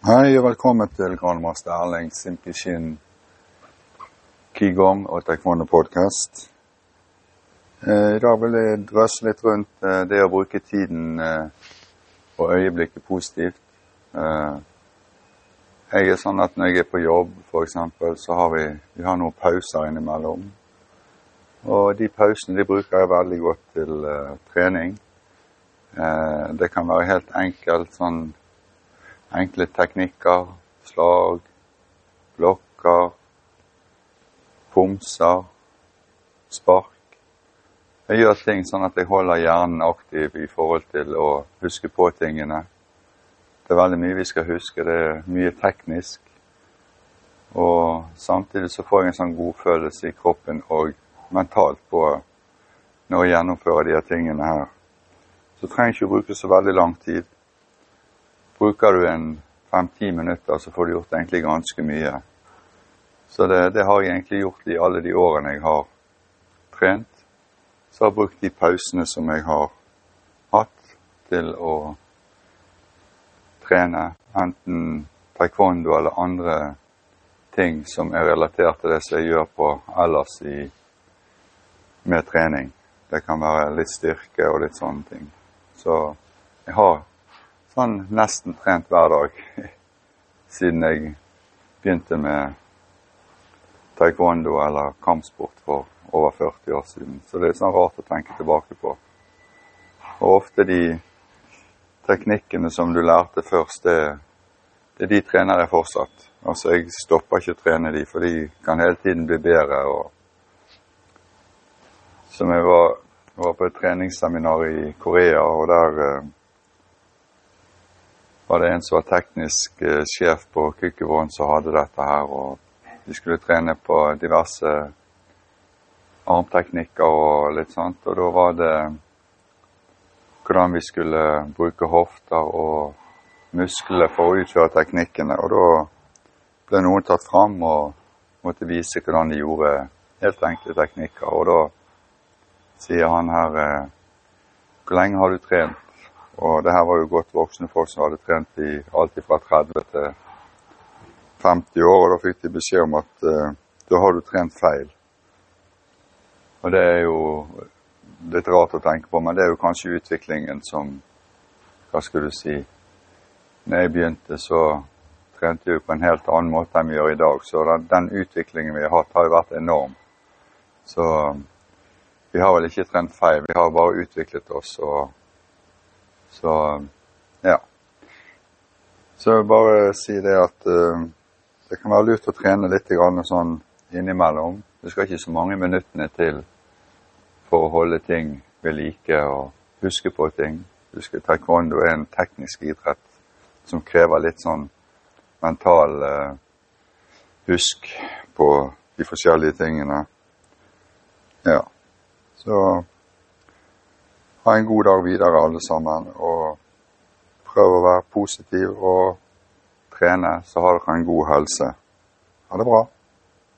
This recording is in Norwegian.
Hei og velkommen til grandmaster Erling Simpishin Qigong og Taekwondo podcast. Eh, I dag vil jeg drøsse litt rundt eh, det å bruke tiden eh, og øyeblikket positivt. Jeg er sånn at når jeg er på jobb, f.eks., så har vi, vi har noen pauser innimellom. Og de pausene de bruker jeg veldig godt til trening. Det kan være helt enkelt sånn enkle teknikker, slag, blokker, pomser, spark. Jeg gjør ting sånn at jeg holder hjernen aktiv i forhold til å huske på tingene. Det er veldig mye vi skal huske, det er mye teknisk. Og samtidig så får jeg en sånn godfølelse i kroppen og mentalt på når jeg gjennomfører de her tingene her. Så trenger jeg ikke å bruke så veldig lang tid. Bruker du en fem-ti minutter, så får du gjort egentlig ganske mye. Så det, det, har jeg egentlig gjort i alle de årene jeg har trent. Så har jeg brukt de pausene som jeg har hatt, til å trene. Enten taekwondo eller andre ting som er relatert til det som jeg gjør på ellers i, med trening. Det kan være litt styrke og litt sånne ting. Så jeg har sånn nesten trent hver dag siden jeg begynte med taekwondo eller kampsport for over 40 år siden. Så det er sånn rart å tenke tilbake på. Og ofte de teknikkene som du lærte først, det, det de trener jeg fortsatt. Altså, jeg stopper ikke å trene de, for de kan hele tiden bli bedre. og som jeg var, var på et treningsseminar i Korea, og der eh, var det en som var teknisk eh, sjef på Kykkevån som hadde dette her. og Vi skulle trene på diverse armteknikker og litt sånt. Og da var det hvordan vi skulle bruke hofter og muskler for å utføre teknikkene. Og da ble noen tatt fram og måtte vise hvordan de gjorde helt enkle teknikker. Og da sier han her eh, Hvor lenge har du trent? Og det her var jo godt voksne folk som hadde trent i alt fra 30 til 50 år, og da fikk de beskjed om at uh, da har du trent feil. Og det er jo litt rart å tenke på, men det er jo kanskje utviklingen som Hva skal du si Når jeg begynte, så trente jeg på en helt annen måte enn vi gjør i dag. Så den, den utviklingen vi har hatt, har jo vært enorm. Så vi har vel ikke trent feil, vi har bare utviklet oss. og så ja. Så jeg vil bare si det at uh, det kan være lurt å trene litt sånn innimellom. Du skal ikke så mange minuttene til for å holde ting ved like og huske på ting. Husk taekwondo er en teknisk idrett som krever litt sånn mental uh, husk på de forskjellige tingene. Ja. Så ha en god dag videre, alle sammen. Og prøv å være positiv og trene, så har dere en god helse. Ha det bra.